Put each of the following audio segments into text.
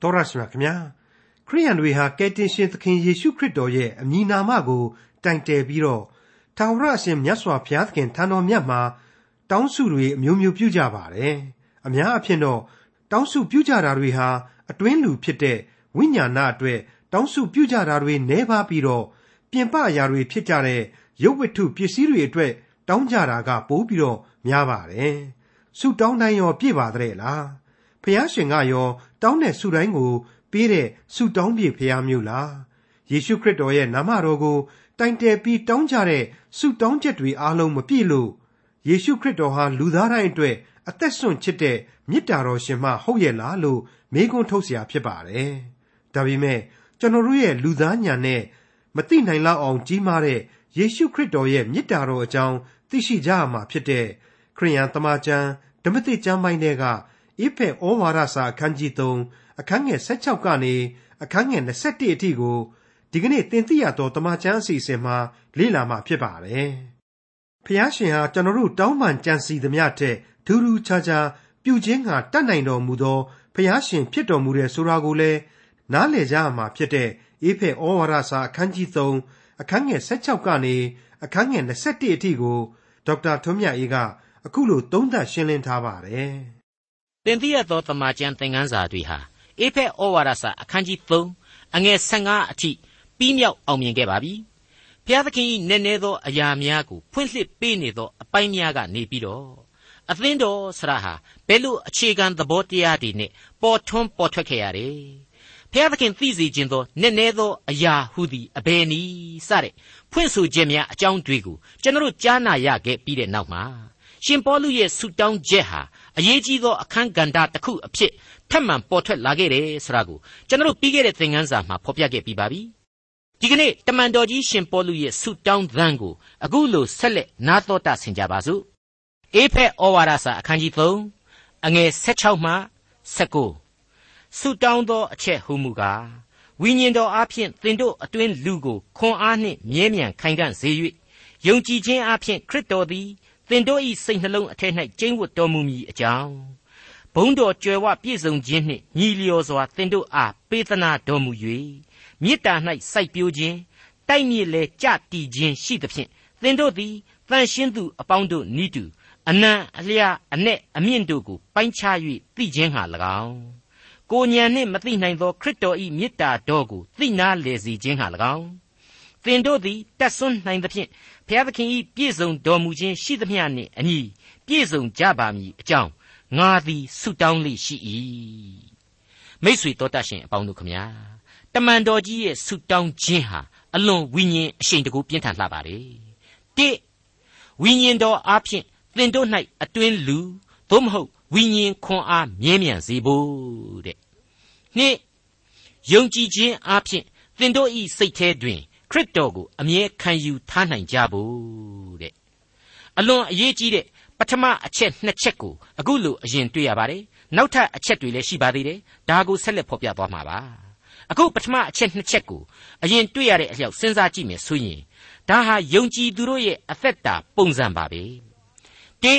တော်ရရှိမြခင်ဗျာခရိယန်တွေဟာကယ်တင်ရှင်သခင်ယေရှုခရစ်တော်ရဲ့အမည်နာမကိုတိုင်တယ်ပြီးတော့ထာဝရအရှင်မြတ်စွာဘုရားသခင်ထံတော်မြတ်မှာတောင်းစုတွေအမျိုးမျိုးပြုကြပါတယ်အများအဖြစ်တော့တောင်းစုပြုကြတာတွေဟာအတွင်းလူဖြစ်တဲ့ဝိညာဏအတွက်တောင်းစုပြုကြတာတွေနှဲပါပြီးတော့ပြင်ပအရာတွေဖြစ်ကြတဲ့ရုပ်ဝတ္ထုပစ္စည်းတွေအတွက်တောင်းကြတာကပိုပြီးတော့များပါတယ်ဆုတောင်းတိုင်းရောပြည့်ပါတဲ့လားဖះရှင်ကရော တောင်းတဲ့ဆုတိုင်းကိုပေးတဲ့ဆုတောင်းပြေဖះမျိုးလားယေရှုခရစ်တော်ရဲ့နာမတော်ကိုတိုင်တယ်ပြီးတောင်းကြတဲ့ဆုတောင်းချက်တွေအားလုံးမပြည့်လို့ယေရှုခရစ်တော်ဟာလူသားတိုင်းအတွက်အသက်ဆွန့်ချစ်တဲ့မေတ္တာတော်ရှင်မဟုတ်ရဲ့လားလို့မေးခွန်းထုတ်เสียဖြစ်ပါတယ်။ဒါပေမဲ့ကျွန်တော်တို့ရဲ့လူသားညာနဲ့မသိနိုင်လောက်အောင်ကြီးမားတဲ့ယေရှုခရစ်တော်ရဲ့မေတ္တာတော်အကြောင်းသိရှိကြရမှာဖြစ်တဲ့ခရိယန်တမန်ကျမ်းဓမ္မသစ်ကျမ်းပိုင်းတွေက အိဖက်ဩဝါဒစာအခန်းကြီး3အခန်းငယ်16ကနေအခန်းငယ်21အထိကိုဒီကနေ့သင်သိရသောတမန်ကျမ်းအစီအစဉ်မှာလေ့လာမှာဖြစ်ပါတယ်။ဖျားရှင်ဟာကျွန်တော်တို့တောင်းပန်ကြံစီသမျှထက်ထူးထူးခြားခြားပြုခြင်းကတတ်နိုင်တော်မူသောဖျားရှင်ဖြစ်တော်မူတဲ့ဆိုတာကိုလည်းနားလည်ကြရမှာဖြစ်တဲ့အေဖက်ဩဝါဒစာအခန်းကြီး3အခန်းငယ်16ကနေအခန်းငယ်21အထိကိုဒေါက်တာထွန်းမြတ်အေးကအခုလိုသုံးသပ်ရှင်းလင်းထားပါတယ်။ သင်သိရသောတမန်ကျန်သင်ခန်းစာတွေဟာအေဖက်ဩဝါဒစာအခန်းကြီး3အငယ်15အထိပြီးမြောက်အောင်မြင်ခဲ့ပါပြီ။ဘုရားသခင်၏နည်းနည်းသောအရာများကိုဖွင့်လှစ်ပေးနေသောအပိုင်းများကနေပြီးတော့အသင်းတော်ဆရာဟာဘယ်လိုအခြေခံသဘောတရားတွေနဲ့ပေါ်ထွန်းပေါ်ထွက်ခဲ့ရတယ်။ဘုရားသခင်သိစေခြင်းသောနည်းနည်းသောအရာဟုသည်အဘယ်နည်းစတဲ့ဖွင့်ဆိုခြင်းများအကြောင်းတွေကိုကျွန်တော်ကြားနာရခဲ့ပြီးတဲ့နောက်မှာရှင်ပေါလုရဲ့ဆုတောင်းချက်ဟာ အရေးကြီးသောအခန်းကဏ္ဍတစ်ခုအဖြစ်ထပ်မံပေါ်ထွက်လာခဲ့တယ်ဆိုတာကိုကျွန်တော်ပြီးခဲ့တဲ့သင်ခန်းစာမှာဖော်ပြခဲ့ပြီးပါပြီဒီကနေ့တမန်တော်ကြီးရှင်ပေါလုရဲ့ဆုတောင်းသံကိုအခုလိုဆက်လက်နားတော်တာဆင်ကြပါစို့အေဖက်ဩဝါဒစာအခန်းကြီး3အငယ်16မှ19ဆုတောင်းသောအချက်ဟူမူကားဝိညာဉ်တော်အားဖြင့်သင်တို့အတွင်းလူကိုခွန်အားနှင့်မြဲမြံခိုင်ခံ့စေ၍ယုံကြည်ခြင်းအားဖြင့်ခရစ်တော်သည် သင်တို့၏စိတ်နှလုံးအထက်၌ကျင်းဝတ်တော်မူမည်အကြောင်းဘုံတော်ကြွယ်ဝပြည့်စုံခြင်းနှင့်ညီလျော်စွာသင်တို့အားပေးသနာတော်မူ၍မေတ္တာ၌စိုက်ပျိုးခြင်းတိုက်မြစ်လေကြတည်ခြင်းရှိသဖြင့်သင်တို့သည်တန်ရှင်းသူအပေါင်းတို့ဤတူအနံအလျာအ내အမြင့်တို့ကိုပိုင်းခြား၍သိခြင်းဟာ၎င်းကိုညံနှင့်မသိနိုင်သောခရစ်တော်၏မေတ္တာတော်ကိုသိနာလေစေခြင်းဟာ၎င်းသင်တို့သည်တတ်ဆွမ်းနိုင်သဖြင့် ဘုရားသခင်၏ပြည့်စုံတော်မူခြင်းရှိသမျှနှင့်အညီပြည့်စုံကြပါမည်အကြောင်းငါသည်ဆုတောင်းလေးရှိ၏မိษွေတော်တတ်ရှင်အပေါင်းတို့ခမညာတမန်တော်ကြီးရဲ့ဆုတောင်းခြင်းဟာအလွန်ဝိညာဉ်အရှိန်တကူပြင်းထန်လှပါတယ်တိဝိညာဉ်တော်အားဖြင့်သင်တို့၌အတွင်းလူသို့မဟုတ်ဝိညာဉ်ခွန်အားမြဲမြံစေဖို့တဲ့နှစ်ယုံကြည်ခြင်းအားဖြင့်သင်တို့၏စိတ်ထဲတွင် ခရစ်တော်ကိုအမြဲခံယူထားနိုင်ကြဖို့တဲ့အလွန်အရေးကြီးတဲ့ပထမအချက်နှစ်ချက်ကိုအခုလိုအရင်တွေ့ရပါတယ်နောက်ထပ်အချက်တွေလည်းရှိပါသေးတယ်ဒါကိုဆက်လက်ဖော်ပြသွားမှာပါအခုပထမအချက်နှစ်ချက်ကိုအရင်တွေ့ရတဲ့အလျောက်စဉ်းစားကြည့်မယ်ဆိုရင်ဒါဟာယုံကြည်သူတို့ရဲ့အသက်တာပုံစံပါပဲတိ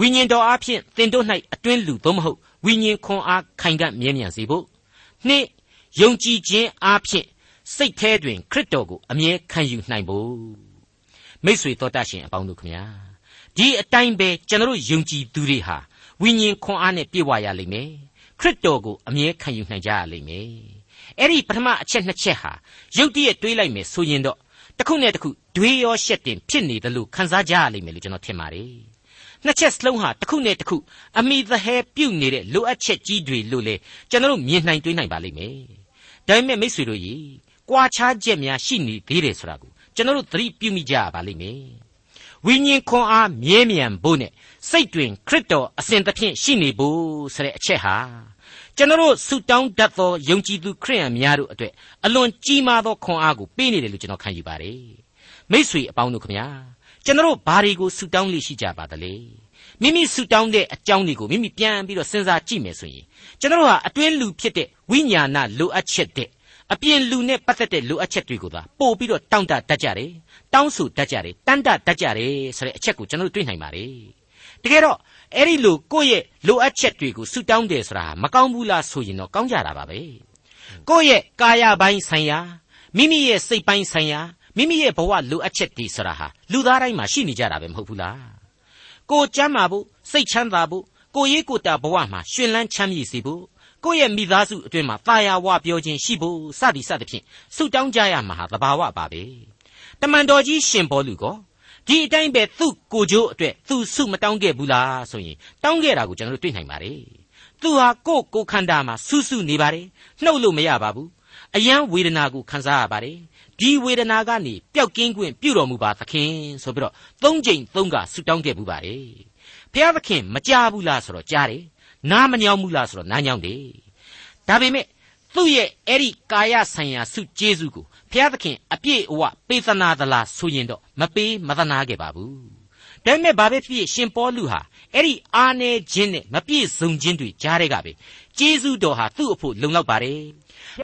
ဝိညာဉ်တော်အားဖြင့်သင်တို့၌အတွင်းလူသို့မဟုတ်ဝိညာဉ်ခွန်အားခိုင်ခံ့မြဲမြံစေဖို့နှစ်ယုံကြည်ခြင်းအားဖြင့် စိတ်ထဲတွင်ခရစ်တော်ကိုအမြဲခံယူနိုင်ဖို့မိษွေတော်တတ်ရှင်အပေါင်းတို့ခမညာဒီအတိုင်းပဲကျွန်တော်ယုံကြည်သူတွေဟာဝိညာဉ်ခွန်အားနဲ့ပြည့်ဝရလိမ့်မယ်ခရစ်တော်ကိုအမြဲခံယူနိုင်ကြရလိမ့်မယ်အဲ့ဒီပထမအချက်နှစ်ချက်ဟာရုပ်တရက်တွေးလိုက်မယ်ဆိုရင်တော့တစ်ခုနဲ့တစ်ခုတွေးရောရှက်တင်ဖြစ်နေတယ်လို့ခန်းစားကြရလိမ့်မယ်လို့ကျွန်တော်ထင်ပါတယ်နှစ်ချက်စလုံးဟာတစ်ခုနဲ့တစ်ခုအမိသဟဲပြုတ်နေတဲ့လိုအပ်ချက်ကြီးတွေလို့လေကျွန်တော်မြင်နိုင်တွေးနိုင်ပါလိမ့်မယ်ဒါပေမဲ့မိษွေတို့ကြီး ကွာခြားချက်များရှိနေသေးတယ်ဆိုတာကိုကျွန်တော်တို့သတိပြုမိကြရပါလိမ့်မယ်ဝိညာဉ်ခွန်အားမြဲမြံဖို့နဲ့စိတ်တွင်ခရစ်တော်အစဉ်သဖြင့်ရှိနေဖို့ဆိုတဲ့အချက်ဟာကျွန်တော်ဆုတောင်းတတ်သောယုံကြည်သူခရိယန်များတို့အတွက်အလွန်ကြီးမားသောခွန်အားကိုပေးနေတယ်လို့ကျွန်တော်ခံယူပါတယ်မိษွေအပေါင်းတို့ခမညာကျွန်တော်ဘာတွေကိုဆုတောင်းလိရှိကြပါသလဲမိမိဆုတောင်းတဲ့အကြောင်းတွေကိုမိမိပြန်ပြီးတော့စဉ်းစားကြည့်မယ်ဆိုရင်ကျွန်တော်ဟာအတွင်းလူဖြစ်တဲ့ဝိညာဏလိုအပ်ချက်တဲ့ အပြင်လူနဲ့ပတ်သက်တဲ့လိုအပ်ချက်တွေကိုသာပို့ပြီးတော့တောင်းတတတ်ကြတယ်တောင်းဆိုတတ်ကြတယ်တန်တတတ်ကြတယ်ဆိုတဲ့အချက်ကိုကျွန်တော်တို့တွေ့နိုင်ပါတယ်တကယ်တော့အဲ့ဒီလိုကိုယ့်ရဲ့လိုအပ်ချက်တွေကိုဆူတောင်းတယ်ဆိုတာမကောင်းဘူးလားဆိုရင်တော့ကောင်းကြတာပါပဲကိုယ့်ရဲ့ကာယပိုင်းဆိုင်ရာမိမိရဲ့စိတ်ပိုင်းဆိုင်ရာမိမိရဲ့ဘဝလိုအပ်ချက်တွေဆိုတာဟာလူသားတိုင်းမှာရှိနေကြတာပဲမဟုတ်ဘူးလားကိုကျမ်းမာဖို့စိတ်ချမ်းသာဖို့ကိုရေးကိုတာဘဝမှာရှင်လန်းချမ်းမြေ့စေဖို့ ကိုယ့်ရဲ့မိသားစုအတွင်းမှာတာယာဝပြောခြင်းရှိဖို့စသည်စသဖြင့်ဆုတောင်းကြရမှာဟာသဘာဝပါပဲတမန်တော်ကြီးရှင်ဘောလူကောဒီအတိုင်းပဲသူ့ကိုကြိုးအတွက်သူဆုမတောင်းခဲ့ဘူးလားဆိုရင်တောင်းခဲ့တာကိုကျွန်တော်တို့တွေ့နိုင်ပါတယ်သူဟာကိုယ့်ကိုခန္ဓာမှာဆူဆူနေပါတယ်နှုတ်လို့မရပါဘူးအယံဝေဒနာကိုခံစားရပါတယ်ဒီဝေဒနာကနေပျောက်ကင်းခွင့်ပြုတော်မူပါသခင်ဆိုပြီးတော့သုံးချိန်သုံးကဆုတောင်းခဲ့ဘူးပါတယ်ဖျားသခင်မကြဘူးလားဆိုတော့ကြားတယ် နားမညောင်းဘူးလားဆိုတော့နားညောင်းတယ်ဒါပေမဲ့သူ့ရဲ့အဲ့ဒီကာယဆိုင်ရာဆုကျေးဇူးကိုဘုရားသခင်အပြည့်အဝပေးသနာသလားဆိုရင်တော့မပေးမသနာခဲ့ပါဘူးဒါပေမဲ့ဘာပဲဖြစ်ဖြစ်ရှင်ပေါလုဟာအဲ့ဒီအာနေခြင်းနဲ့မပြည့်စုံခြင်းတွေကြားတဲ့ကပဲကျေးဇူးတော်ဟာသူ့အဖို့လုံလောက်ပါတယ်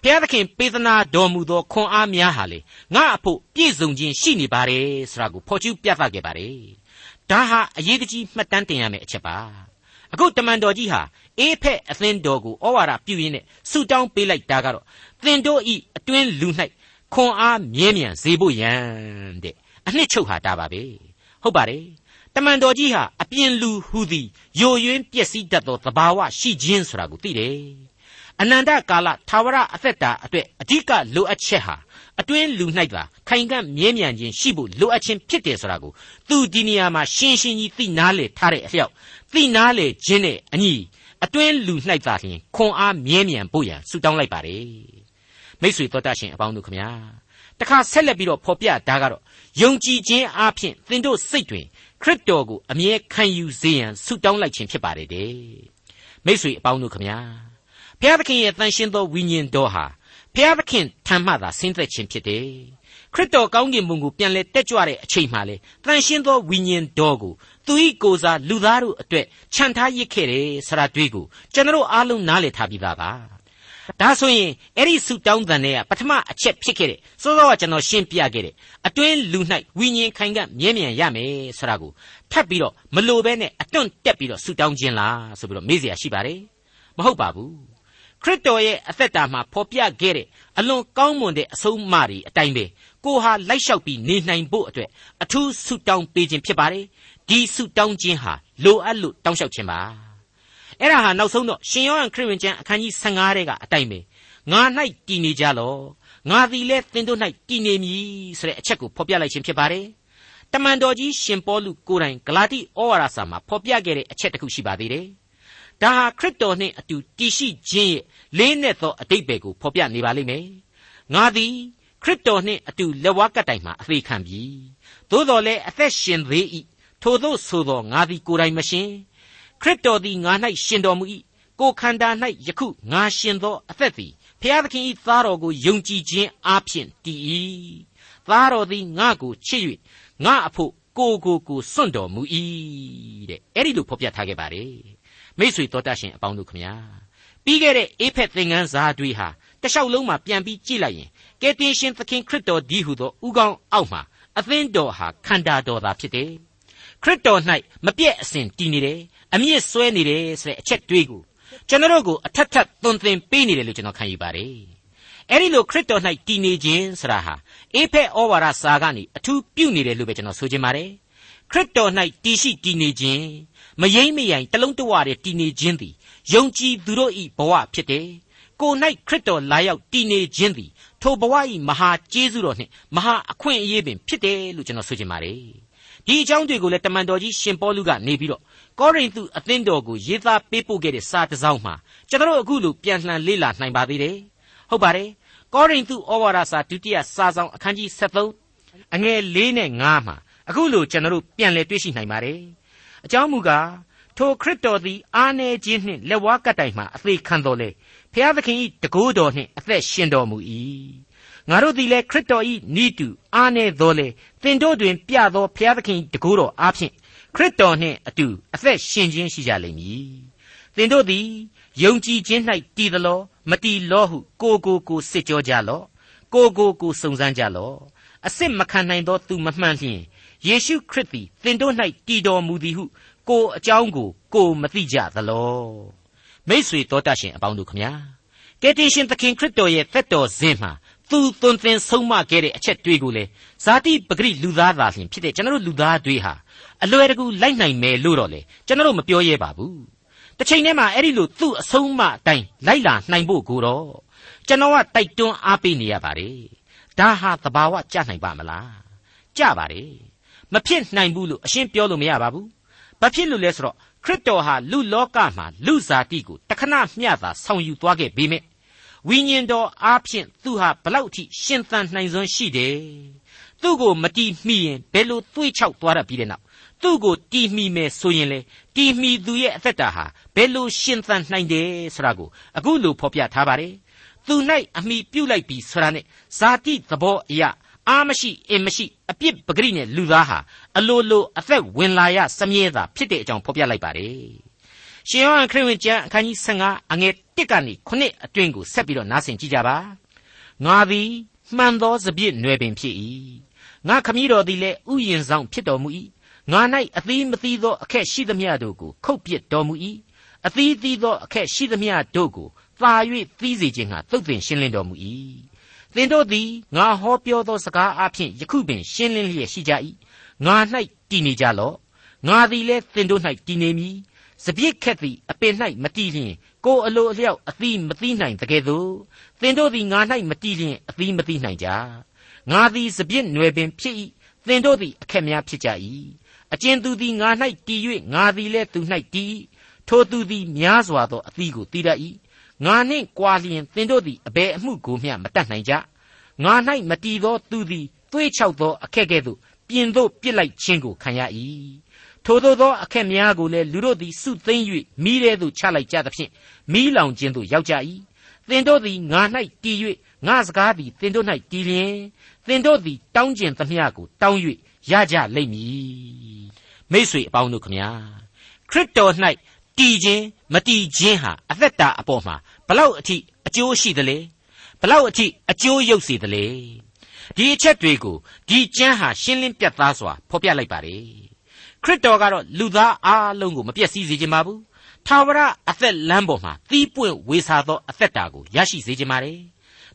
ဘုရားသခင်ပေးသနာတော်မူသောခွန်အားများဟာလေငါအဖို့ပြည့်စုံခြင်းရှိနေပါတယ်ဆိုတာကိုဖော်ကျူးပြသခဲ့ပါတယ်ဒါဟာအရေးကြီးမှတ်တမ်းတင်ရမယ့်အချက်ပါ အခုတမန်တော်ကြီးဟာအေးဖက်အသင်းတော်ကိုဩဝါဒပြုရင်းနဲ့ဆုတောင်းပေးလိုက်တာကတော့သင်တို့ဤအတွင်းလူ၌ခွန်အားမြဲမြံစေဖို့ရန်တဲ့အနှစ်ချုပ်ဟာတာပါပဲဟုတ်ပါတယ်တမန်တော်ကြီးဟာအပြင်လူဟူသည်ယိုယွင်းပျက်စီးတတ်သောသဘာဝရှိခြင်းဆိုတာကိုသိတယ် အနန္တကာလသာဝရအသက်တာအတွက်အဓိကလိုအပ်ချက်ဟာအတွင်းလူ၌သာခိုင်ခံ့မြဲမြံခြင်းရှိဖို့လိုအပ်ခြင်းဖြစ်တယ်ဆိုတာကိုသူဒီနေရာမှာရှင်းရှင်းကြီးသိနာလေထားတဲ့အလျောက်သိနာလေခြင်းနဲ့အညီအတွင်းလူ၌သာလျှင်ခွန်အားမြဲမြံဖို့ရန်ဆုတောင်းလိုက်ပါတယ်မိတ်ဆွေတော်တတ်ရှင်အပေါင်းတို့ခမညာတခါဆက်လက်ပြီးတော့ဖော်ပြတာကတော့ယုံကြည်ခြင်းအပြင်သင်တို့စိတ်တွင်ခရစ်တော်ကိုအမြဲခံယူစေရန်ဆုတောင်းလိုက်ခြင်းဖြစ်ပါတယ်တဲ့မိတ်ဆွေအပေါင်းတို့ခမညာ ဘုရားသခင်ရဲ့တန်ရှင်းသောဝိညာဉ်တော်ဟာဘုရားသခင်ထံမှသာဆင်းသက်ခြင်းဖြစ်တယ်ခရစ်တော်ကောင်းကင်ဘုံကိုပြန်လဲတက်ကြွတဲ့အချိန်မှလေတန်ရှင်းသောဝိညာဉ်တော်ကိုသူ၏ကိုယ်စားလူသားတို့အတွက်ခြံထားရစ်ခဲ့တယ်ဆရာတွေးကိုကျွန်တော်အားလုံးနားလည်ထားပြီးသားပါဒါဆိုရင်အဲ့ဒီဆုတောင်းတန်တဲ့ကပထမအချက်ဖြစ်ခဲ့တဲ့စောစောကကျွန်တော်ရှင်းပြခဲ့တဲ့အတွင်းလူ၌ဝိညာဉ်ခိုင်ကမြဲမြံရမယ်ဆိုတာကိုထပ်ပြီးတော့မလိုဘဲနဲ့အတွန့်တက်ပြီးတော့ဆုတောင်းခြင်းလားဆိုပြီးတော့မေးเสียရှိပါတယ်မဟုတ်ပါဘူး ခရစ်တော်ရဲ့အသက်တာမှာဖော်ပြခဲ့တဲ့အလွန်ကောင်းမွန်တဲ့အဆုံးအမတွေအတိုင်းပဲကိုဟာလိုက်လျှောက်ပြီးနေနိုင်ဖို့အတွက်အထူးဆုတောင်းပေးခြင်းဖြစ်ပါတယ်ဒီဆုတောင်းခြင်းဟာလိုအပ်လို့တောင်းလျှောက်ခြင်းပါအဲ့ဒါဟာနောက်ဆုံးတော့ရှင်ယောဟန်ခရစ်ဝင်ကျမ်းအခန်းကြီး15ထဲကအတိုင်းပဲငါ၌တည်နေကြလောငါသည်လည်းသင်တို့၌တည်နေမည်ဆိုတဲ့အချက်ကိုဖော်ပြလိုက်ခြင်းဖြစ်ပါတယ်တမန်တော်ကြီးရှင်ပေါလုကိုယ်တိုင်ဂလာတိဩဝါဒစာမှာဖော်ပြခဲ့တဲ့အချက်တစ်ခုရှိပါသေးတယ် ဒါဟာခရစ်တော်နှင့်အတူတည်ရှိခြင်းရဲ့လေးနက်သောအတိတ်ပဲကိုဖော်ပြနေပါလိမ့်မယ်ငါသည်ခရစ်တော်နှင့်အတူလက်ဝါးကပ်တိုင်မှာအသေးခံပြီသို့တော်လည်းအသက်ရှင်သေး၏ထို့သောဆိုသောငါသည်ကိုယ်တိုင်မရှင်ခရစ်တော်သည်ငါ၌ရှင်တော်မူ၏ကိုခန္ဓာ၌ယခုငါရှင်သောအသက်သည်ဖျားသခင်၏သားတော်ကိုယုံကြည်ခြင်းအားဖြင့်တည်၏သားတော်သည်ငါကိုချစ်၍ငါအဖို့ကိုကိုကိုစွန့်တော်မူ၏တဲ့အဲ့ဒီလိုဖော်ပြထားခဲ့ပါတယ် မိษွေတော်တတ်ရှင်အပေါင်းတို့ခမညာပြီးခဲ့တဲ့အေဖက်သင်္ကန်းစာတွေဟာတလျှောက်လုံးမှာပြန်ပြီးကြည့်လိုက်ရင်ကယ်တင်ရှင်သခင်ခရစ်တော်ဒီဟုသောဥကောင်းအောက်မှာအသင်းတော်ဟာခန္ဓာတော်သာဖြစ်တယ်ခရစ်တော်၌မပြည့်အစင်တည်နေတယ်အမြင့်ဆွဲနေတယ်ဆိုတဲ့အချက်တွေးကိုကျွန်တော်တို့ကိုအထက်ထပ်သွန်သင်ပေးနေတယ်လို့ကျွန်တော်ခံယူပါတယ်အဲ့ဒီလိုခရစ်တော်၌တည်နေခြင်းဆိုတာဟာအေဖက်ဩဝါဒစာကနေအထူးပြုနေတယ်လို့ပဲကျွန်တော်ဆိုချင်ပါတယ်ခရစ်တော်၌တည်ရှိတည်နေခြင်း မယိမ့်မယိုင်တလုံးတဝတဲ့တည်နေခြင်းသည်ယုံကြည်သူတို့၏ဘဝဖြစ်တယ်ကို၌ခရစ်တော်လာရောက်တည်နေခြင်းသည်ထိုဘဝ၏မဟာကျေးဇူးတော်နှင့်မဟာအခွင့်အရေးပင်ဖြစ်တယ်လို့ကျွန်တော်ဆိုချင်ပါတယ်ဒီအကြောင်းတွေကိုလည်းတမန်တော်ကြီးရှင်ပေါလုကနေပြီးတော့ကောရိန္သုအသင်းတော်ကိုရေးသားပေးပို့ခဲ့တဲ့စာတစ်စောင်မှာကျွန်တော်အခုလိုပြန်လှန်လေ့လာနိုင်ပါသေးတယ်ဟုတ်ပါတယ်ကောရိန္သုဩဝါဒစာဒုတိယစာဆောင်အခန်းကြီး73အငယ်၄နဲ့5မှာအခုလိုကျွန်တော်ပြန်လည်တွေ့ရှိနိုင်ပါတယ် အကြောင်းမူကားထိုခရစ်တော်သည်အာနေခြင်းနှင့်လက်ဝါးကပ်တိုင်မှအသေးခံတော်လေဖျားသခင်၏တကိုးတော်နှင့်အသက်ရှင်တော်မူ၏ငါတို့သည်လည်းခရစ်တော်၏ဤတူအာနေတော်လေသင်တို့တွင်ပြသောဖျားသခင်တကိုးတော်အားဖြင့်ခရစ်တော်နှင့်အတူအသက်ရှင်ခြင်းရှိကြလိမ့်မည်သင်တို့သည်ယုံကြည်ခြင်း၌တည်သလောမတည်လောဟုကိုကိုကိုစစ်ကြောကြလော့ကိုကိုကိုစုံစမ်းကြလော့ အစစ်မခံနိုင်သောသူမမှန်လျင်ယေရှုခရစ်သည်သင်တို့၌တည်တော်မူသည်ဟုကိုအကြောင်းကိုကိုမသိကြသလောမိษွေတော်တတ်ရှင်အပေါင်းတို့ခမညာကယ်တင်ရှင်သခင်ခရစ်တော်ရဲ့သက်တော်စဉ်မှာသူသွန်သင်ဆုံးမခဲ့တဲ့အချက်တွေကိုလေဇာတိပဂရိလူသားသာလျှင်ဖြစ်တဲ့ကျွန်တော်တို့လူသားတွေဟာအလွယ်တကူလိုက်နိုင်မယ်လို့တော့လေကျွန်တော်တို့မပြောရဲပါဘူးတစ်ချိန်တည်းမှာအဲ့ဒီလိုသူ့အဆုံးအမအတိုင်းလိုက်လာနိုင်ဖို့ကိုတော့ကျွန်တော်ကတိုက်တွန်းအားပေးနေရပါတယ် ဒါဟာသဘာဝကြနိုင်ပါမလားကြပါတယ်မဖြစ်နိုင်ဘူးလို့အရှင်းပြောလို့မရပါဘူးဘာဖြစ်လို့လဲဆိုတော့ခရစ်တော်ဟာလူလောကမှာလူဇာတိကိုတခဏမျှသာဆောင်ယူသွားခဲ့ပေမဲ့ဝိညာဉ်တော်အားဖြင့်သူဟာဘလောက်အထိရှင်သန်နိုင်စွမ်းရှိတယ်သူ့ကိုမတီးမိရင်ဘယ်လိုသွေးချောက်သွားရပြီးတဲ့နောက်သူ့ကိုတီးမိမယ်ဆိုရင်လေတီးမိသူရဲ့အသက်တာဟာဘယ်လိုရှင်သန်နိုင်တယ်ဆိုတာကိုအခုလိုဖော်ပြထားပါတယ် သူ၌အမိပြုတ်လိုက်ပြီးဆိုတာနဲ့ဇာတိသဘောအရာအာမရှိအင်မရှိအပြစ်ပဂရိနဲ့လူသားဟာအလိုလိုအသက်ဝင်လာရစမြဲတာဖြစ်တဲ့အကြောင်းဖော်ပြလိုက်ပါတယ်ရှင်ယောဟန်ခရစ်ဝင်ကျမ်းအခန်းကြီး15အငယ်1ကနေ9အတွင်းကိုဆက်ပြီးတော့နားဆင်ကြည့်ကြပါငါသည်မှန်သောစပြည့်နွယ်ပင်ဖြစ်၏ငါခမည်းတော်သည်လည်းဥယျင်ဆောင်ဖြစ်တော်မူ၏ငါ၌အသီးမသီးသောအခက်ရှိသမျှတို့ကိုခုတ်ပစ်တော်မူ၏အသီးသီးသောအခက်ရှိသမျှတို့ကို သာ၍သီးစေခြင်းဟာသုတ်သင်ရှင်းလင်းတော်မူ၏သင်တို့သည်ငါဟောပြောသောစကားအဖြစ်ယခုပင်ရှင်းလင်းလျက်ရှိကြ၏ငါ၌တည်နေကြလော့ငါသည်လည်းသင်တို့၌တည်နေမည်စပြစ်ခက်သည်အပင်၌မတည်လျင်ကိုယ်အလိုအလျောက်အသီးမသီးနိုင်တကယ်သို့သင်တို့သည်ငါ၌မတည်လျင်အသီးမသီးနိုင်ကြငါသည်စပြစ်နွယ်ပင်ဖြစ်၏သင်တို့သည်အခက်များဖြစ်ကြ၏အကျဉ်သူသည်ငါ၌တည်၍ငါသည်လည်းသူ၌တည်ထိုသူသည်များစွာသောအသီးကိုတည်တတ်၏ ငါနှင့်ကြွာလျင်သင်တို့သည်အဘယ်အမှုကိုမျှမတတ်နိုင်ကြငါ၌မတည်သောသူသည်သွေးချောက်သောအခက်ကဲ့သို့ပြင်သို့ပြစ်လိုက်ခြင်းကိုခံရ၏ထိုသို့သောအခက်များကိုလည်းလူတို့သည်စုသိမ့်၍မိတဲ့သို့ချလိုက်ကြသဖြင့်မိလောင်ခြင်းသို့ရောက်ကြ၏သင်တို့သည်ငါ၌တည်၍ငါစကားသည်သင်တို့၌တည်လျင်သင်တို့သည်တောင်းကျင်သမျှကိုတောင်း၍ရကြလိမ့်မည်မိษွေအပေါင်းတို့ခမညာခရစ်တော်၌တည်ခြင်းမတည်ခြင်းဟာအသက်တာအပေါ်မှာ ဘလောက်အထိအကျိုးရှိသလဲဘလောက်အထိအကျိုးရုပ်စေသလဲဒီအချက်တွေကိုဒီကျမ်းဟာရှင်းလင်းပြတ်သားစွာဖော်ပြလိုက်ပါတယ်ခရစ်တော်ကတော့လူသားအားလုံးကိုမပြည့်စည်စေခြင်းပါဘူးထာဝရအသက်လမ်းပေါ်မှာသီးပွင့်ဝေစာသောအသက်တာကိုရရှိစေခြင်းပါတယ်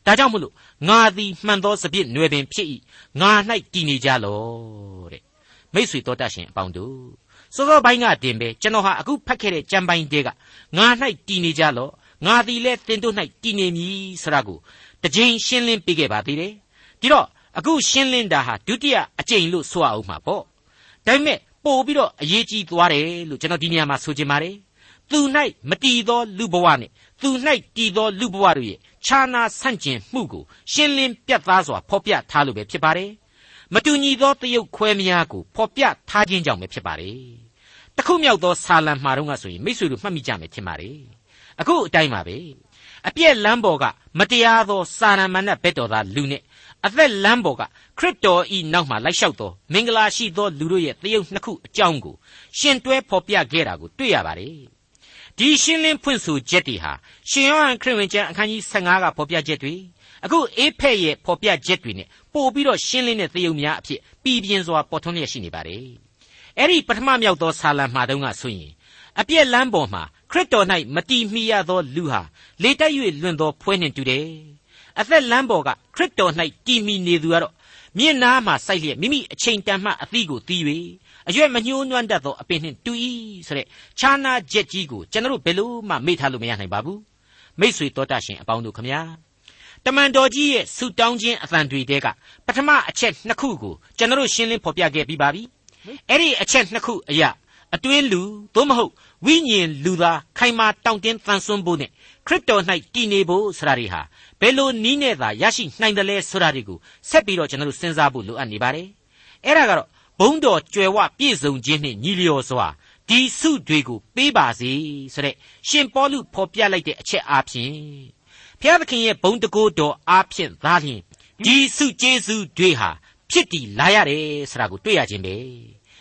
ဒါကြောင့်မို့လို့ငါသည်မှန်သောစပြစ်နွယ်ပင်ဖြစ်၏ငါ၌တည်နေကြလောတဲ့မိษွေတော်တတ်ရှင်အပေါင်းတို့စောစောပိုင်းကတင်ပဲကျွန်တော်ဟာအခုဖတ်ခဲ့တဲ့ကြံပိုင်းတဲကငါ၌တည်နေကြလော ငါသည်လည်းသင်တို့၌တည်နေမည်ဆိုတာကိုတကြိမ်ရှင်းလင်းပေးခဲ့ပါသေးတယ်ဒီတော့အခုရှင်းလင်းတာဟာဒုတိယအကြိမ်လို့ဆိုရအောင်မှာပေါ့ဒါပေမဲ့ပို့ပြီးတော့အရေးကြီးသွားတယ်လို့ကျွန်တော်ဒီနေရာမှာဆိုချင်ပါတယ်သူ၌မတည်သောလူဘဝနဲ့သူ၌တည်သောလူဘဝတို့ရဲ့ခြားနာဆန့်ကျင်မှုကိုရှင်းလင်းပြတ်သားစွာဖော်ပြထားလို့ပဲဖြစ်ပါတယ်မတူညီသောတရုပ်ခွဲများကိုဖော်ပြထားခြင်းကြောင့်ပဲဖြစ်ပါတယ်တခုမြောက်သောဆာလံမှာတော့ကဆိုရင်မိတ်ဆွေတို့မှတ်မိကြမယ်ထင်ပါတယ် အခုအတိုင်းပါပဲအပြည့်လမ်းပေါ်ကမတရားသောစာရမဏတ်ဘက်တော်သားလူနဲ့အသက်လမ်းပေါ်ကခရစ်တော်ဤနောက်မှာလိုက်လျှောက်သောမင်္ဂလာရှိသောလူတို့ရဲ့တရုပ်နှစ်ခုအကြောင်းကိုရှင်တွဲဖော်ပြခဲ့တာကိုတွေ့ရပါတယ်ဒီရှင်းလင်းဖွင့်ဆိုချက်တွေဟာရှင်ယောဟန်ခရစ်ဝင်ကျမ်းအခန်းကြီး15ကဖော်ပြချက်တွေအခုအေဖက်ရဲ့ဖော်ပြချက်တွေနဲ့ပို့ပြီးတော့ရှင်းလင်းတဲ့သရုပ်များအဖြစ်ပြည်ပြင်းစွာပေါ်ထွန်းလျက်ရှိနေပါတယ်အဲ့ဒီပထမမြောက်သောဆာလံမှာတုန်းကဆိုရင်အပြည့်လမ်းပေါ်မှာခ ရစ်တော်၌မတီးမိရသောလူဟာလေတက်၍လွင်သောဖွဲနှင့်တူတယ်အသက်လမ်းပေါ်ကခရစ်တော်၌တည်မိနေသူကတော့မြင့်နားမှာစိုက်လျက်မိမိအချိန်တန်မှအသီးကိုတီး၍အရွက်မညှိုးနွမ်းတတ်သောအပင်နှင့်တူ၏ဆိုတဲ့ခြားနာချက်ကြီးကိုကျွန်တော်ဘယ်လို့မှမေ့ထားလို့မရနိုင်ပါဘူးမိษွေတော်တတ်ရှင်အပေါင်းတို့ခမညာတမန်တော်ကြီးရဲ့ဆူတောင်းခြင်းအသံတွေတဲကပထမအချက်နှစ်ခုကိုကျွန်တော်ရှင်းလင်းဖော်ပြခဲ့ပြီးပါပြီအဲ့ဒီအချက်နှစ်ခုအရာ အတွင်းလူသို့မဟုတ်ဝိညာဉ်လူသားခိုင်မာတောင့်တင်းသန်ဆွမ်းဖို့နဲ့ခရစ်တော်၌တည်နေဖို့ဆိုတာတွေဟာဘယ်လိုနည်းနဲ့သာရရှိနိုင်တယ်လဲဆိုတာတွေကိုဆက်ပြီးတော့ကျွန်တော်တို့စဉ်းစားဖို့လိုအပ်နေပါတယ်အဲ့ဒါကတော့ဘုံတော်ကြွယ်ဝပြည့်စုံခြင်းနှင့်ညီလျော်စွာဒီစုတွေကိုပေးပါစေဆိုတဲ့ရှင်ပေါလုဖော်ပြလိုက်တဲ့အချက်အားဖြင့်ဘုရားသခင်ရဲ့ဘုံတကိုးတော်အားဖြင့်သာလျှင်ဒီစုကျေးဇူးတွေဟာဖြစ်တည်လာရတယ်ဆိုတာကိုတွေ့ရခြင်းပဲ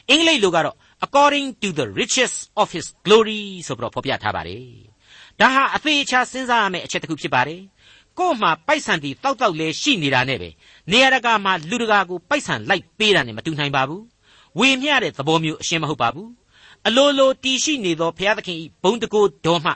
အင်္ဂလိပ်လိုကတော့ according to the riches of his glory ဆိုပြီးတော့ဖော်ပြထားပါတယ်ဒါဟာအသေးချာစဉ်းစားရမယ့်အချက်တစ်ခုဖြစ်ပါတယ်ကို့မှာပိုက်ဆံတီတောက်တောက်လဲရှိနေတာနဲ့ပဲနေရာတကာမှာလူတကာကိုပိုက်ဆံလိုက်ပေးတာနဲ့မတူနိုင်ပါဘူးဝေမျှတဲ့သဘောမျိုးအရှင်းမဟုတ်ပါဘူးအလိုလိုတည်ရှိနေသောဘုရားသခင်၏ဘုံတကိုးတော်မှ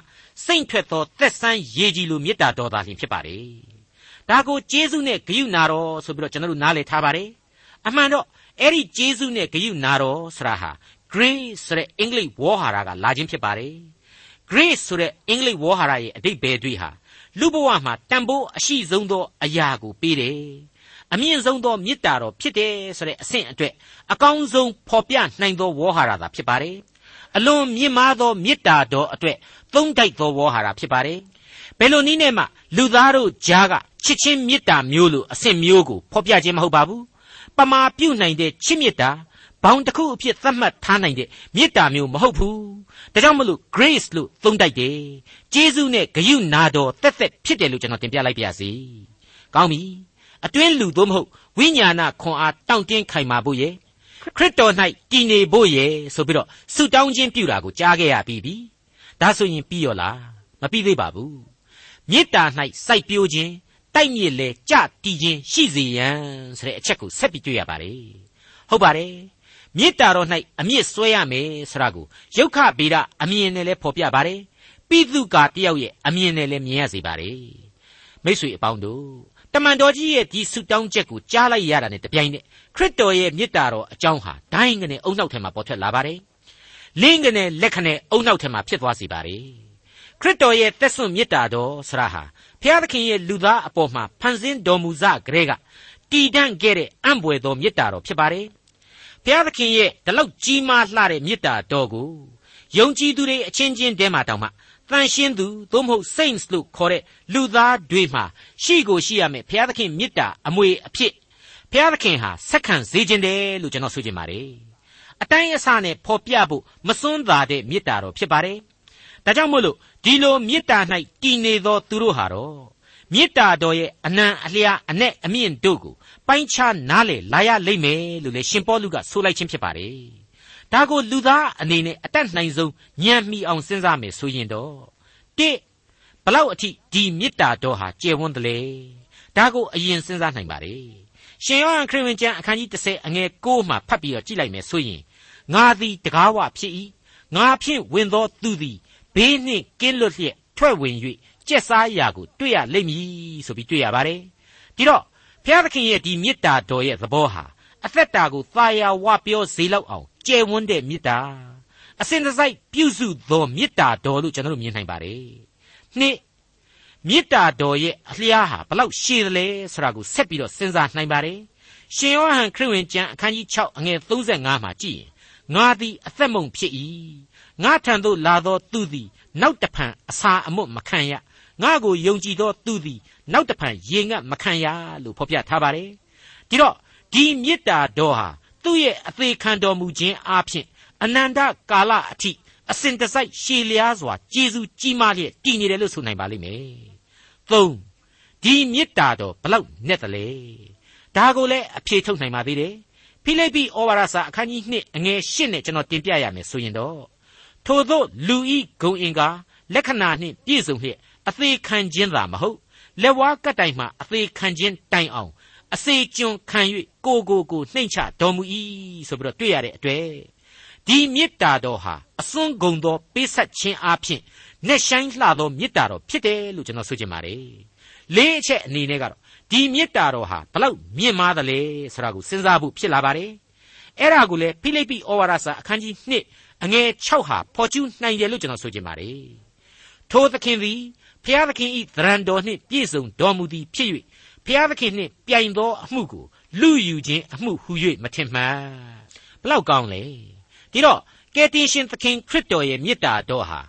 စိတ်ထွက်သောသက်ဆန်းရည်ကြည်လိုမေတ္တာတော်သာလျှင်ဖြစ်ပါတယ်။ဒါကိုကျေးဇူးနဲ့ဂရုနာတော်ဆိုပြီးတော့ကျွန်တော်တို့နားလည်ထားပါတယ်။အမှန်တော့အဲ့ဒီကျေးဇူးနဲ့ဂရုနာတော်ဆရာဟာ grace ဆိုတဲ့အင်္ဂလိပ်ဝေါ်ဟာရကလာခြင်းဖြစ်ပါတယ်။ grace ဆိုတဲ့အင်္ဂလိပ်ဝေါ်ဟာရရဲ့အတိတ်ဘယ်တွေဟာလူဘဝမှာတန်ဖိုးအရှိဆုံးသောအရာကိုပေးတယ်။အမြင့်ဆုံးသောမေတ္တာတော်ဖြစ်တယ်ဆိုတဲ့အဆင့်အတွက်အကောင်းဆုံးဖော်ပြနိုင်သောဝေါ်ဟာရသာဖြစ်ပါတယ်။အလွန်မြင့်မားသောမေတ္တာတော်အတွက်သုံးတိုက်သောဝေါ်ဟာရဖြစ်ပါတယ်။ဘယ်လိုနည်းနဲ့မှလူသားတို့ကြားကချစ်ချင်းမေတ္တာမျိုးလိုအဆင့်မျိုးကိုဖော်ပြခြင်းမဟုတ်ပါဘူး။ပမာပြုတ်နိုင်တဲ့ချစ်မေတ္တာ ဘောင်တစ်ခုအဖြစ်သတ်မှတ်ထားနိုင်တဲ့မေတ္တာမျိုးမဟုတ်ဘူး။ဒါကြောင့်မလို့ grace လို့သုံးတိုက်တယ်။ကျေးဇူးနဲ့ဂရုနာတော်တက်သက်ဖြစ်တယ်လို့ကျွန်တော်တင်ပြလိုက်ပါရစေ။ကောင်းပြီ။အတွင်းလူသို့မဟုတ်ဝိညာဏခွန်အားတောင့်တင်းခိုင်မာဖို့ရဲ့ခရစ်တော်၌တည်နေဖို့ရဲ့ဆိုပြီးတော့ဆုတောင်းခြင်းပြုတာကိုကြားခဲ့ရပြီးပြီ။ဒါဆိုရင်ပြီးရောလား။မပြီးသေးပါဘူး။မေတ္တာ၌စိုက်ပျိုးခြင်းတိုက်မြစ်လေကြတည်ခြင်းရှိစေရန်ဆိုတဲ့အချက်ကိုဆက်ပြီးတွေ့ရပါတယ်။ဟုတ်ပါတယ်။ မေတ္တာတော်၌အမြင့်ဆွဲရမယ်ဆိုတာကိုယုတ်ခဗေဒအမြင်နဲ့လည်းဖော်ပြပါတယ်ပိသုကာတယောက်ရဲ့အမြင်နဲ့လည်းမြင်ရစေပါတယ်မိษွေအပေါင်းတို့တမန်တော်ကြီးရဲ့ဒီဆုတောင်းချက်ကိုကြားလိုက်ရတာနဲ့တပြိုင်နက်ခရစ်တော်ရဲ့မေတ္တာတော်အကြောင်းဟာဒိုင်းကနေအုံနောက်ထဲမှာပေါ်ထွက်လာပါတယ်လင်းကနေလက်ခနဲ့အုံနောက်ထဲမှာဖြစ်သွားစေပါတယ်ခရစ်တော်ရဲ့သက်စွန့်မေတ္တာတော်ဆရာဟာဘုရားသခင်ရဲ့လူသားအပေါ်မှာဖန်ဆင်းတော်မူစကလေးကတည်တံ့ခဲ့တဲ့အံ့ဘွယ်သောမေတ္တာတော်ဖြစ်ပါတယ် ဘုရားသခင်ရဲ့ဒီလောက်ကြီးမားလှတဲ့မေတ္တာတော်ကိုယုံကြည်သူတွေအချင်းချင်းတဲမှာတောင်မှတန်ရှင်းသူသို့မဟုတ် saints လို့ခေါ်တဲ့လူသားတွေမှာရှိကိုရှိရမယ်ဘုရားသခင်မေတ္တာအမွေအဖြစ်ဘုရားသခင်ဟာဆက်ခံစေခြင်းတယ်လို့ကျွန်တော်ဆိုချင်ပါတယ်အတိုင်းအဆနဲ့ဖော်ပြဖို့မစွန်းသာတဲ့မေတ္တာတော်ဖြစ်ပါတယ်ဒါကြောင့်မို့လို့ဒီလိုမေတ္တာ၌တည်နေသောသူတို့ဟာတော့မေတ္တာတော်ရဲ့အနံအလျားအ내အမြင့်တို့ကို ပိုင်းခြားနားလေလာရလိမ့်မယ်လို့လေရှင်ပေါလုကဆိုလိုက်ခြင်းဖြစ်ပါတယ်။ဒါကိုလူသားအနေနဲ့အတတ်နိုင်ဆုံးဉာဏ်မီအောင်စဉ်းစားမယ်ဆိုရင်တော့တိဘလောက်အထိဒီမေတ္တာတော်ဟာကျယ်ဝန်းတယ်လေ။ဒါကိုအရင်စဉ်းစားနိုင်ပါတယ်။ရှင်ယောဟန်ခရစ်ဝင်ကျမ်းအခန်းကြီး30အငယ်6မှာဖတ်ပြီးတော့ကြည့်လိုက်မယ်ဆိုရင်ငါသည်တကားဝဖြစ်၏ငါဖြင့်ဝင်သောသူသည်ဘေးနှင့်ကင်းလွတ်လျက်ထွက်ဝင်၍ကျက်စားရာကိုတွေ့ရလိမ့်မည်ဆိုပြီးတွေ့ရပါတယ်ဒီတော့ ဘုရားသခင်ရဲ့ဒီမေတ္တာတော်ရဲ့သဘောဟာအသက်တာကိုသာယာဝပြောစေလောက်အောင်ကျယ်ဝန်းတဲ့မေတ္တာအစဉ်တစိုက်ပြုစုသောမေတ္တာတော်လို့ကျွန်တော်တို့မြင်နိုင်ပါတယ်နှစ်မေတ္တာတော်ရဲ့အလျားဟာဘလောက်ရှည်သလဲဆိုတာကိုဆက်ပြီးတော့စဉ်းစားနိုင်ပါတယ်ရှင်ယောဟန်ခရစ်ဝင်ကျမ်းအခန်းကြီး6အငယ်35မှာကြည့်ရင်ငါသည်အသက်မုံဖြစ်၏ငါထံသို့လာသောသူသည် နောက်တဖန်အစာအမွတ်မခံရငါကိုယုံကြည်သောသူသည် နောက်တဖန်ရေငတ်မခံရလို့ဖော်ပြထားပါတယ်ဒီတော့ဒီမေတ္တာတော်ဟာသူ့ရဲ့အသေးခံတော်မူခြင်းအပြင်အနန္တကာလအထိအစဉ်တစိုက်ရှည်လျားစွာကျေးဇူးကြီးမားလျက်တည်နေတယ်လို့ဆိုနိုင်ပါလိမ့်မယ်၃ဒီမေတ္တာတော်ဘလောက်နဲ့တလဲဒါကိုလည်းအဖြေထုတ်နိုင်ပါသေးတယ်ဖိလိပ္ပိဩဝါဒစာအခန်းကြီး2အငယ်8နဲ့ကျွန်တော်တင်ပြရမယ်ဆိုရင်တော့ထို့သောလူဤဂုံအင်္ဂါလက္ခဏာနှင့်ပြည့်စုံလျက်အသေးခံခြင်းသာမဟုတ် လက်ဝါးကတိုင်မှအသေးခံခြင်းတိုင်အောင်အစေကျွန်ခံ၍ကိုကိုကိုနှိမ့်ချတော်မူ၏ဆိုပြီးတော့တွေ့ရတဲ့အတွက်ဒီမေတ္တာတော်ဟာအစွန်းကုန်သောပေးဆက်ခြင်းအပြင်နဲ့ဆိုင်လှသောမေတ္တာတော်ဖြစ်တယ်လို့ကျွန်တော်ဆိုချင်ပါတယ်လေးအချက်အနေနဲ့ကတော့ဒီမေတ္တာတော်ဟာဘလောက်မြင့်မားသလဲဆိုတာကိုစဉ်းစားဖို့ဖြစ်လာပါတယ်အဲ့ဒါကိုလေဖိလိပ္ပိဩဝါဒစာအခန်းကြီး2အငယ်6ဟာဖော်ကျူးနိုင်တယ်လို့ကျွန်တော်ဆိုချင်ပါတယ်ထိုသခင်သည် ဖျားသခင်ဤသရံတော်နှင့်ပြည့်စုံတော်မူသည်ဖြစ်၍ဖျားသခင်နှင့်ပြိုင်သောအမှုကိုလူယူခြင်းအမှုဟု၍မထင်မှန်ဘလောက်ကောင်းလဲဒီတော့ကယ်တင်ရှင်သခင်ခရစ်တော်ရဲ့မေတ္တာတော်ဟာ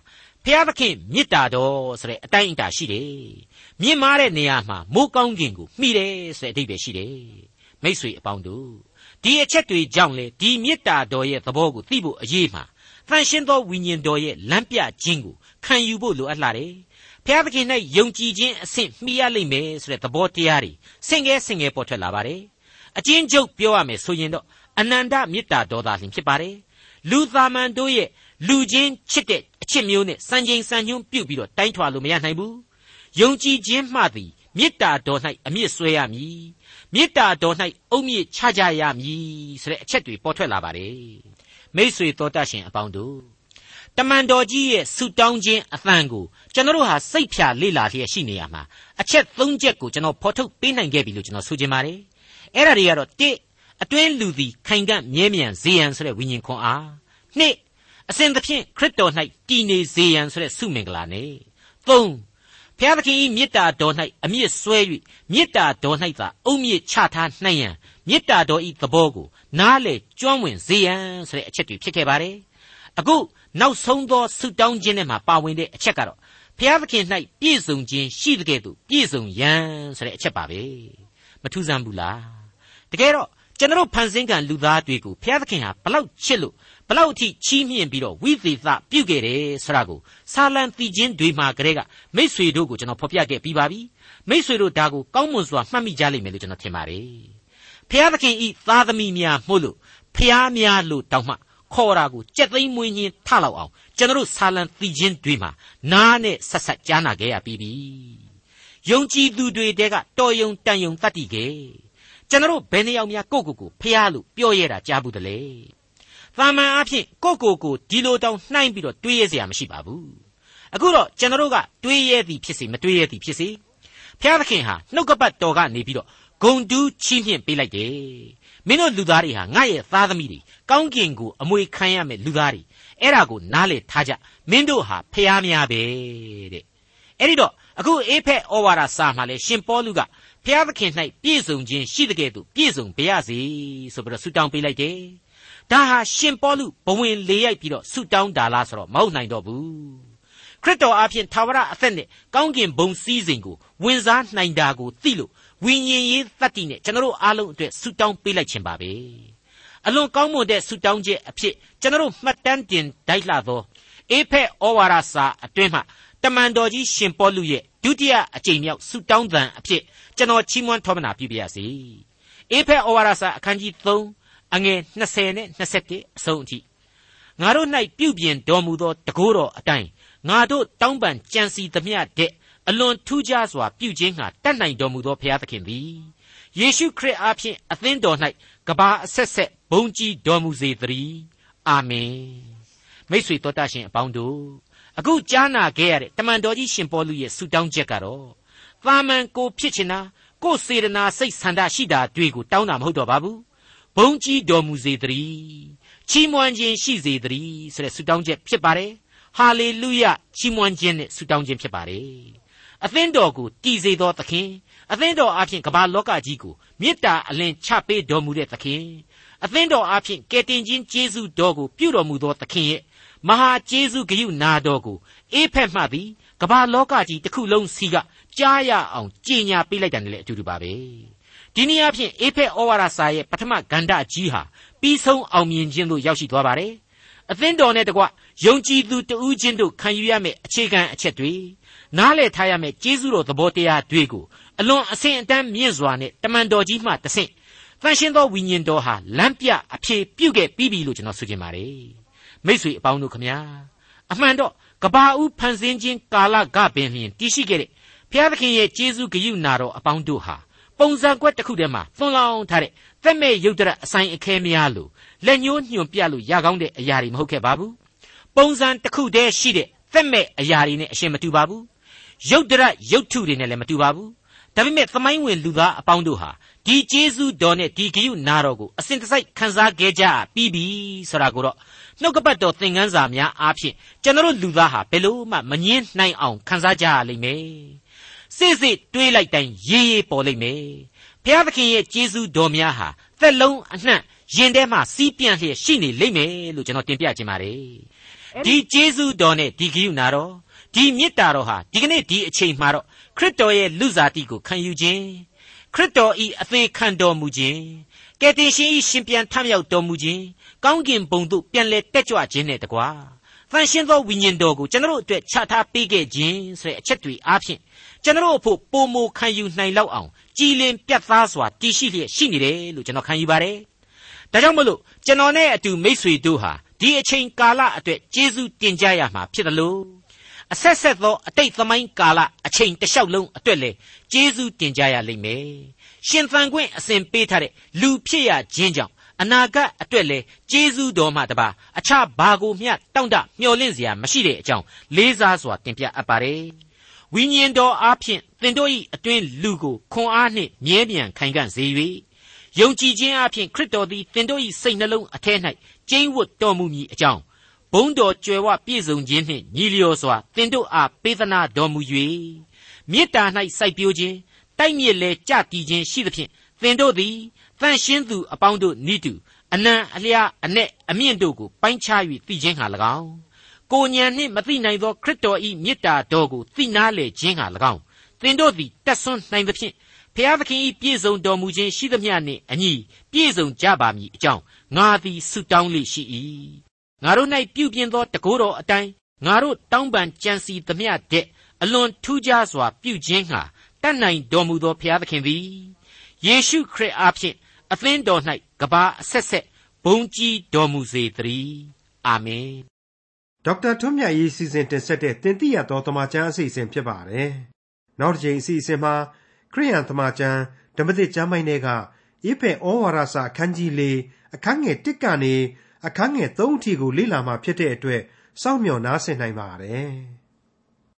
ဖျားသခင်မေတ္တာတော်ဆိုတဲ့အတိုင်းအတာရှိတယ်မြင့်မားတဲ့နေရာမှာမိုးကောင်းကင်ကိုမှီတယ်ဆိုတဲ့အဓိပ္ပာယ်ရှိတယ်မိษွေအပေါင်းတို့ဒီအချက်တွေကြောင့်လေဒီမေတ္တာတော်ရဲ့သဘောကိုသိဖို့အရေးမှာတန်ရှင်းသောဝိညာဉ်တော်ရဲ့လမ်းပြခြင်းကိုခံယူဖို့လိုအပ်လာတယ် ဖျားသခင်၌ယုံကြည်ခြင်းအဆင့်မှီရလိမ့်မယ်ဆိုတဲ့သဘောတရားတွေဆင်ကဲဆင်ကဲပေါ်ထွက်လာပါတယ်အချင်းချုပ်ပြောရမယ်ဆိုရင်တော့အနန္တမေတ္တာတော်သာလျှင်ဖြစ်ပါတယ်လူသားမန်တို့ရဲ့လူချင်းချစ်တဲ့အချစ်မျိုးနဲ့စံချိန်စံညွှန်းပြုတ်ပြီးတော့တိုင်းထွာလို့မရနိုင်ဘူးယုံကြည်ခြင်းမှသည်မေတ္တာတော်၌အမြင့်ဆွဲရမည်မေတ္တာတော်၌အုံမြင့်ချကြရမည်ဆိုတဲ့အချက်တွေပေါ်ထွက်လာပါတယ်မိษွေတော်တတ်ရှင်အပေါင်းတို့ တမန်တော်ကြီးရဲ့ဆုတောင်းခြင်းအသံကိုကျွန်တော်တို့ဟာစိတ်ဖြာလေ့လာလျက်ရှိနေရမှာအချက်၃ချက်ကိုကျွန်တော်ဖော်ထုတ်ပေးနိုင်ခဲ့ပြီလို့ကျွန်တော်ဆိုချင်ပါတယ်အဲ့ဒါတွေကတော့၁အတွင်းလူသည်ခိုင်ကန့်မြဲမြံဇေယံဆိုတဲ့ဝိညာဉ်ခွန်အား၂အစဉ်သဖြင့်ခရစ်တော်၌တည်နေစေရန်ဆိုတဲ့ဆုမင်္ဂလာနဲ့၃ဖျားသခင်၏မေတ္တာတော်၌အမြင့်ဆွဲ၍မေတ္တာတော်၌သာအုံမြင့်ချထားနိုင်ရန်မေတ္တာတော်၏သဘောကိုနားလေကျွမ်းဝင်စေရန်ဆိုတဲ့အချက်တွေဖြစ်ခဲ့ပါတယ်အခု နောက်ဆုံးသောဆုတောင်းခြင်းထဲမှာပါဝင်တဲ့အချက်ကတော့ဖျားသခင်၌ပြည့်စုံခြင်းရှိတဲ့ကဲ့သို့ပြည့်စုံရန်ဆိုတဲ့အချက်ပါပဲမထူးဆန်းဘူးလားတကယ်တော့ကျွန်တော်ဖန်ဆင်းကံလူသားတွေကိုဘုရားသခင်ဟာဘလောက်ချစ်လို့ဘလောက်အထိချီးမြှင့်ပြီးတော့ဝိသေသပြုခဲ့တယ်ဆိုတာကိုဆာလံတီချင်းတွေမှာကလေးကမိษွေတို့ကိုကျွန်တော်ဖော်ပြခဲ့ပြီးပါပြီမိษွေတို့ဒါကိုကောင်းမွန်စွာမှတ်မိကြလိမ့်မယ်လို့ကျွန်တော်ထင်ပါတယ်ဘုရားသခင်ဤသားသမီးများမှုလို့ဖျားများလို့တောင်းမှ ခေါ်တာကိုကြက်သိမ်းမွေးညင်းထလောက်အောင်ကျွန်တော်ဆာလံတီချင်းတွေမှာနားနဲ့ဆက်ဆက်ကြားနာခဲ့ရပြီးပြီယုံကြည်သူတွေတဲကတော်ယုံတန်ယုံတတ်တည်ခဲ့ကျွန်တော်ဘယ်နှယောက်များကိုကိုကိုဖះလို့ပြောရတာကြားဘူးတလေသာမန်အဖြစ်ကိုကိုကိုဒီလိုတောင်နှိုင်းပြီးတော့တွေးရစရာမရှိပါဘူးအခုတော့ကျွန်တော်ကတွေးရသည်ဖြစ်စေမတွေးရသည်ဖြစ်စေဖျားသခင်ဟာနှုတ်ကပတ်တော်ကနေပြီးတော့ ဂုံတူးချီးမြှင့်ပေးလိုက်တယ်မင်းတို့လူသားတွေဟာငါ့ရဲ့သားသမီးတွေကောင်းကင်ကိုအမွေခံရမယ်လူသားတွေအဲ့ဒါကိုနားလေထားကြမင်းတို့ဟာဖျားများပဲတဲ့အဲ့ဒီတော့အခုအေဖက်ဩဝါဒစာမှာလေရှင်ပေါလုကဖျားသခင်၌ပြည့်စုံခြင်းရှိတဲ့ကဲ့သို့ပြည့်စုံပါရစေဆိုပြီးတော့ဆုတောင်းပေးလိုက်တယ်။ဒါဟာရှင်ပေါလုဘဝင်လေးရိုက်ပြီးတော့ဆုတောင်းတာလားဆိုတော့မဟုတ်နိုင်တော့ဘူး။ခရစ်တော်အားဖြင့်သာဝရအသက်နဲ့ကောင်းကင်ဘုံစည်းစိမ်ကိုဝင်စားနိုင်တာကိုသိလို့ ဝိညာဉ်ရေးသတ္တိနဲ့ကျွန်တော်အားလုံးအတွက်ဆုတောင်းပေးလိုက်ခြင်းပါပဲ။အလွန်ကောင်းမွန်တဲ့ဆုတောင်းချက်အဖြစ်ကျွန်တော်မှတ်တမ်းတင်တိုက်လာသောအေဖက်ဩဝါဒစာအတွင်းမှာတမန်တော်ကြီးရှင်ပေါလုရဲ့ဒုတိယအကြိမ်မြောက်ဆုတောင်းသံအဖြစ်ကျွန်တော်ချီးမွမ်းထောပနာပြုပါရစေ။အေဖက်ဩဝါဒစာအခန်းကြီး3အငယ်20နဲ့21အဆုံးအထိငါတို့၌ပြုပြင်တော်မူသောတကိုးတော်အတိုင်းငါတို့တောင်းပန်ကြံစီသမျှတဲ့ အလွန်ထူးခြားစွာပြုခြင်းဟာတတ်နိုင်တော်မူသောဘုရားသခင်သည်ယေရှုခရစ်အားဖြင့်အသင်းတော်၌ကဘာအဆက်ဆက်ဘုံကြီးတော်မူစေသတည်းအာမင်မိတ်ဆွေတော်တတ်ရှင်အပေါင်းတို့အခုကြားနာခဲ့ရတဲ့တမန်တော်ကြီးရှင်ပေါလုရဲ့ဆုတောင်းချက်ကတော့သာမန်ကိုဖြစ်ချင်တာကိုစေတနာစိတ်ဆန္ဒရှိတာတွေကိုတောင်းတာမဟုတ်တော့ပါဘူးဘုံကြီးတော်မူစေတည်းချီးမွမ်းခြင်းရှိစေတည်းဆိုတဲ့ဆုတောင်းချက်ဖြစ်ပါတယ်ဟာလေလုယချီးမွမ်းခြင်းနဲ့ဆုတောင်းခြင်းဖြစ်ပါတယ် အသင်းတော်ကိုတည်စေသောသခင်အသင်းတော်အဖင်ကမ္ဘာလောကကြီးကိုမေတ္တာအလင်းချပေးတော်မူတဲ့သခင်အသင်းတော်အဖင်ကယ်တင်ခြင်းကျေးဇူးတော်ကိုပြုတော်မူသောသခင်ရဲ့မဟာကျေးဇူးဂရုနာတော်ကိုအေးဖက်မှသည်ကမ္ဘာလောကကြီးတစ်ခုလုံးစီကကြားရအောင်ကြင်ညာပေးလိုက်တယ်လည်းအတူတူပါပဲဒီနည်းအားဖြင့်အေဖက်ဩဝါဒစာရဲ့ပထမဂန္ဓကြီးဟာပြီးဆုံးအောင်မြင်ခြင်းသို့ရောက်ရှိသွားပါတယ်အသင်းတော်နဲ့တကွယုံကြည်သူတဦးချင်းတို့ခံယူရမယ့်အခြေခံအချက်တွေ နားလည်ထားရမယ့်ကျေးဇူးတော်သဘောတရားတွေကိုအလွန်အဆင့်အတန်းမြင့်စွာနဲ့တမန်တော်ကြီးမှတဆင့်တန်ရှင်းသောဝိညာဉ်တော်ဟာလမ်းပြအဖြေပြုခဲ့ပြီးပြီလို့ကျွန်တော်ဆိုချင်ပါတယ်မိษွေအပေါင်းတို့ခမညာအမှန်တော့ကဘာဦးဖန်ဆင်းခြင်းကာလကပင်လျင်တည်ရှိခဲ့တဲ့ဘုရားသခင်ရဲ့ကျေးဇူးဂရုဏာတော်အပေါင်းတို့ဟာပုံစံကွက်တစ်ခုတည်းမှာသွန်လောင်းထားတဲ့သက်မဲ့ရုပ်တရက်အဆိုင်အခဲများလို့လက်ညှိုးညွှန်ပြလို့ရကောင်းတဲ့အရာတွေမဟုတ်ခဲ့ပါဘူးပုံစံတစ်ခုတည်းရှိတဲ့သက်မဲ့အရာတွေနဲ့အရှင်မတူပါဘူး ရုပ်တရက်ရုပ်ထုတွေနဲ့လည်းမတူပါဘူးဒါပေမဲ့သမိုင်းဝင်လူသားအပေါင်းတို့ဟာဒီကျေးဇူးတော်နဲ့ဒီဂရုနာတော်ကိုအစဉ်တစိုက်ခံစားခဲ့ကြပြီးပြီဆိုတာကိုတော့နှုတ်ကပတ်တော်သင်ခန်းစာများအားဖြင့်ကျွန်တော်လူသားဟာဘယ်လို့မှမငင်းနိုင်အောင်ခံစားကြရလိမ့်မယ်စိတ်စိတ်တွေးလိုက်တိုင်းရေးရေးပေါ်လိမ့်မယ်ဘုရားသခင်ရဲ့ကျေးဇူးတော်များဟာသက်လုံးအနှံ့ရင်ထဲမှာစီးပြန့်လျက်ရှိနေလိမ့်မယ်လို့ကျွန်တော်တင်ပြခြင်းပါတယ်ဒီကျေးဇူးတော်နဲ့ဒီဂိယူနာတော် ဒီမေတ္တာတော်ဟာဒီကနေ့ဒီအချိန်မှာတော့ခရစ်တော်ရဲ့လူစားတိကိုခံယူခြင်းခရစ်တော်ဤအသေးခံတော်မူခြင်းကယ်တင်ရှင်ဤရှင်ပြန်ထမြောက်တော်မူခြင်းကောင်းကင်ဘုံသို့ပြန်လဲတက်ကြွခြင်းနဲ့တကွာဖန်ရှင်းသောဝိညာဉ်တော်ကိုကျွန်တော်အတွက်ချထားပေးခဲ့ခြင်းဆိုတဲ့အချက်တွေအားဖြင့်ကျွန်တော်အဖို့ပုံမခံယူနိုင်လောက်အောင်ကြည်လင်ပြတ်သားစွာတည်ရှိလျက်ရှိနေတယ်လို့ကျွန်တော်ခံယူပါတယ်။ဒါကြောင့်မလို့ကျွန်တော်နဲ့အတူမိษွေတို့ဟာဒီအချိန်ကာလအတွက်ကျေးဇူးတင်ကြရမှာဖြစ်တယ်လို့ အဆက်ဆက်သောအတိတ်သမိုင်းကာလအချိန်တစ်လျှောက်လုံးအတွက်လေကျေးဇူးတင်ကြရလိမ့်မယ်။ရှင်သန်ခွင့်အစဉ်ပေးထားတဲ့လူဖြစ်ရခြင်းကြောင့်အနာဂတ်အတွက်လည်းကျေးဇူးတော်မှတပါအခြားဘာကိုမျှတောင့်တမျှော်လင့်စရာမရှိတဲ့အကြောင်းလေးစားစွာတင်ပြအပ်ပါတယ်ဝိညာဉ်တော်အားဖြင့်သင်တို့၏အတွင်းလူကိုခွန်အားနှင့်မြဲမြံခိုင်ခံ့စေ၍ယုံကြည်ခြင်းအပြင်ခရစ်တော်သည်သင်တို့၏စိတ်နှလုံးအထဲ၌ကျိန်းဝတ်တော်မူမည်အကြောင်း ဘုံတော်ကြွယ်ဝပြည့်စုံခြင်းနှင့်ညီလျော်စွာသင်တို့အားပေးသနာတော်မူ၍မေတ္တာ၌စိုက်ပျိုးခြင်းတိုက်မြစ်လဲကြတည်ခြင်းရှိသဖြင့်သင်တို့သည်တန်ရှင်းသူအပေါင်းတို့နိတုအနံအလျားအ내အမြင့်တို့ကိုပိုင်းခြား၍သိခြင်းဟာ၎င်းကိုညံနှင့်မသိနိုင်သောခရစ်တော်၏မေတ္တာတော်ကိုသိနာလေခြင်းဟာ၎င်းသင်တို့သည်တက်ဆွန်းနိုင်သဖြင့်ဖျားသခင်၏ပြည့်စုံတော်မူခြင်းရှိသမျှနှင့်အညီပြည့်စုံကြပါမည်အကြောင်းငါသည်ဆုတောင်းလေရှိ၏ ငါတို့၌ပြုပြင်သောတကိုးတော်အတိုင်းငါတို့တောင်းပန်ကြံစီသမျှတဲ့အလွန်ထူးခြားစွာပြုခြင်းဟာတတ်နိုင်တော်မူသောဖျားသခင်သည်ယေရှုခရစ်အားဖြင့်အသင်းတော်၌ကဘာအဆက်ဆက်ဘုံကြီးတော်မူစေတည်းအာမင်ဒေါက်တာထွန်းမြတ်ရေးစီစဉ်တင်ဆက်တဲ့တင်ပြတော်တမချန်းအစီအစဉ်ဖြစ်ပါတယ်နောက်တစ်ချိန်အစီအစဉ်မှာခရိယန်တမချန်းဓမ္မသစ်ကျမ်းပိုင်းတွေကဣဖေဩဝါဒစာအခန်းကြီး၄အခန်းငယ်၁ကနေ အခန်းငယ်၃အထိကိုလေ့လာမှဖြစ်တဲ့အတွက်စောင့်မျှော်နားဆင်နိုင်ပါတယ်။